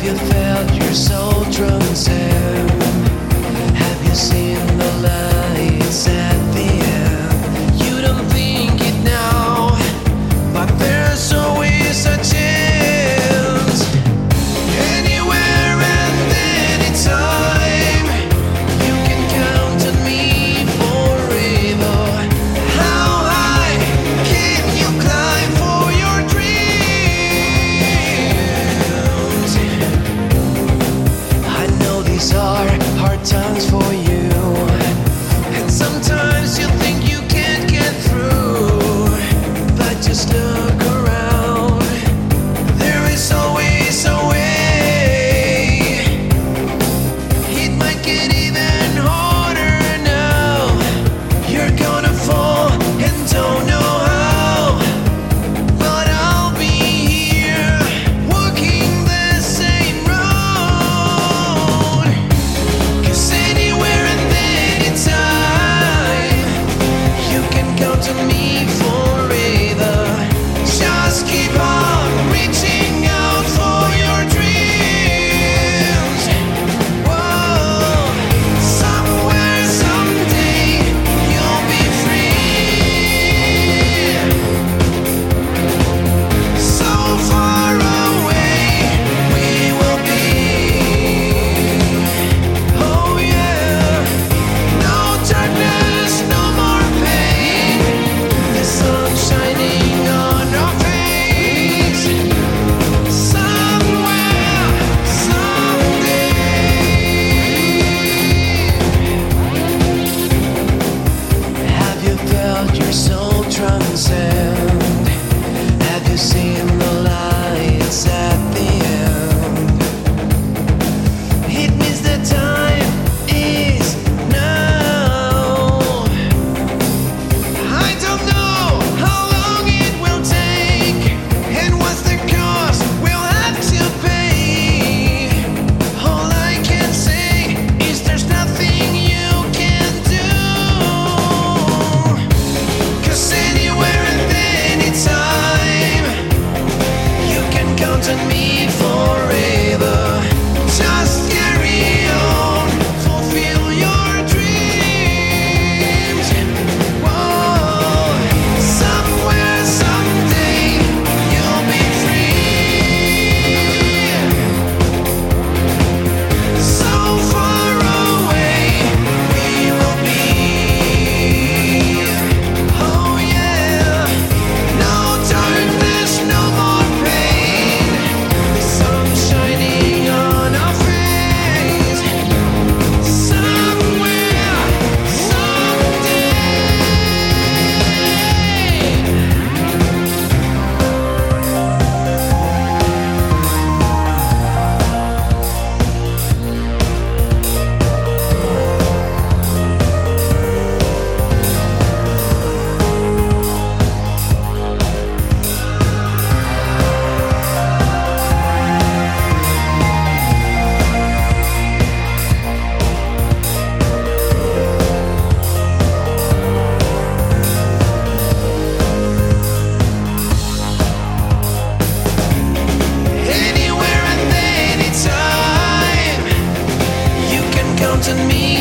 Have you felt your soul drum and? Have you seen the to me to me.